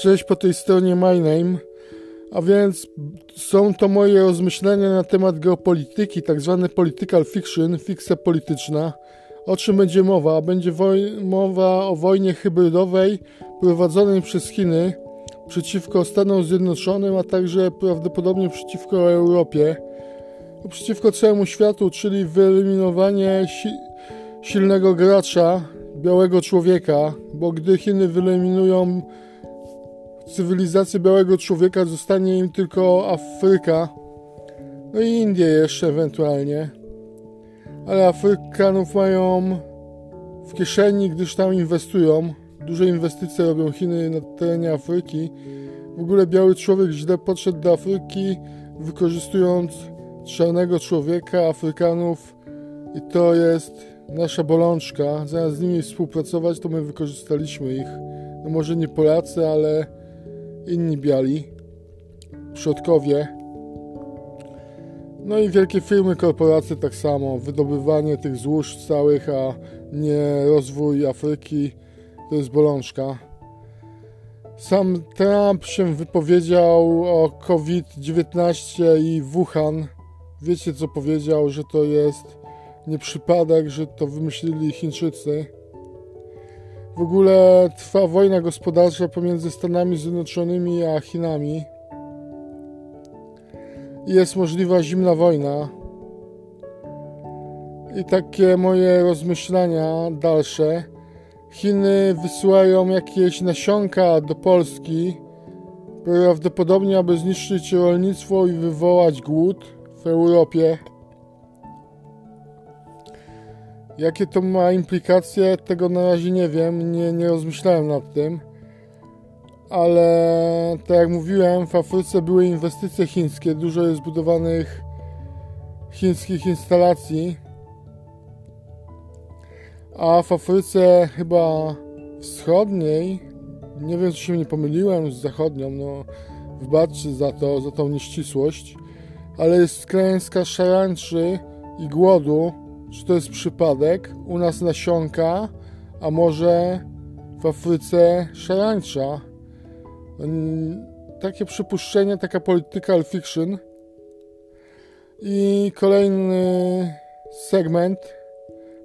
Cześć po tej stronie My Name. A więc są to moje rozmyślenia na temat geopolityki, tak zwane political fiction, fikcja polityczna. O czym będzie mowa? Będzie mowa o wojnie hybrydowej prowadzonej przez Chiny przeciwko Stanom Zjednoczonym, a także prawdopodobnie przeciwko Europie, przeciwko całemu światu, czyli wyeliminowanie si silnego gracza, białego człowieka, bo gdy Chiny wyeliminują cywilizację białego człowieka, zostanie im tylko Afryka, no i Indie jeszcze ewentualnie. Ale Afrykanów mają w kieszeni, gdyż tam inwestują. Duże inwestycje robią Chiny na terenie Afryki. W ogóle biały człowiek źle podszedł do Afryki, wykorzystując czarnego człowieka, Afrykanów i to jest nasza bolączka. Zamiast z nimi współpracować, to my wykorzystaliśmy ich. No może nie Polacy, ale inni biali, przodkowie. No i wielkie firmy, korporacje tak samo. Wydobywanie tych złóż całych, a nie rozwój Afryki to jest bolączka. Sam Trump się wypowiedział o COVID-19 i Wuhan. Wiecie co powiedział, że to jest nie przypadek, że to wymyślili Chińczycy. W ogóle trwa wojna gospodarcza pomiędzy Stanami Zjednoczonymi a Chinami. Jest możliwa zimna wojna. I takie moje rozmyślania dalsze. Chiny wysyłają jakieś nasionka do Polski, prawdopodobnie aby zniszczyć rolnictwo i wywołać głód w Europie. Jakie to ma implikacje, tego na razie nie wiem, nie, nie rozmyślałem nad tym. Ale tak jak mówiłem, w Afryce były inwestycje chińskie, dużo jest budowanych chińskich instalacji. A w Afryce chyba wschodniej, nie wiem czy się nie pomyliłem z zachodnią, no wybaczcie za to, za tą nieścisłość, ale jest klęska szarańczy i głodu, czy to jest przypadek? U nas nasionka, a może w Afryce szarańcza? Takie przypuszczenie, taka political fiction. I kolejny segment.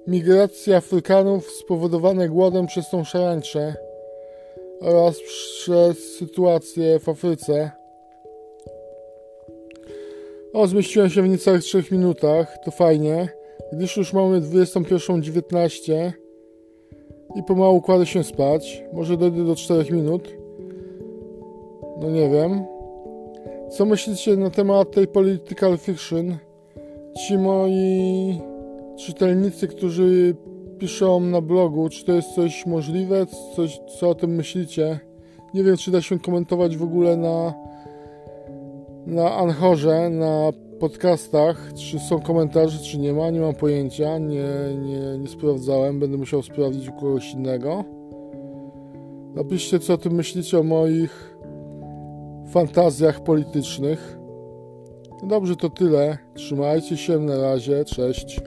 Migracja Afrykanów spowodowane głodem przez tą szarańczę oraz przez sytuację w Afryce. O, zmieściłem się w niecałych 3 minutach, to fajnie. Gdyż już mamy 21.19 i pomału kładę się spać, może dojdę do 4 minut. No nie wiem. Co myślicie na temat tej political fiction? Ci moi czytelnicy, którzy piszą na blogu, czy to jest coś możliwe, coś, co o tym myślicie? Nie wiem, czy da się komentować w ogóle na na Anchorze, na podcastach, czy są komentarze, czy nie ma, nie mam pojęcia, nie, nie, nie sprawdzałem, będę musiał sprawdzić u kogoś innego. Napiszcie, co o tym myślicie o moich fantazjach politycznych. Dobrze, to tyle. Trzymajcie się, na razie, cześć.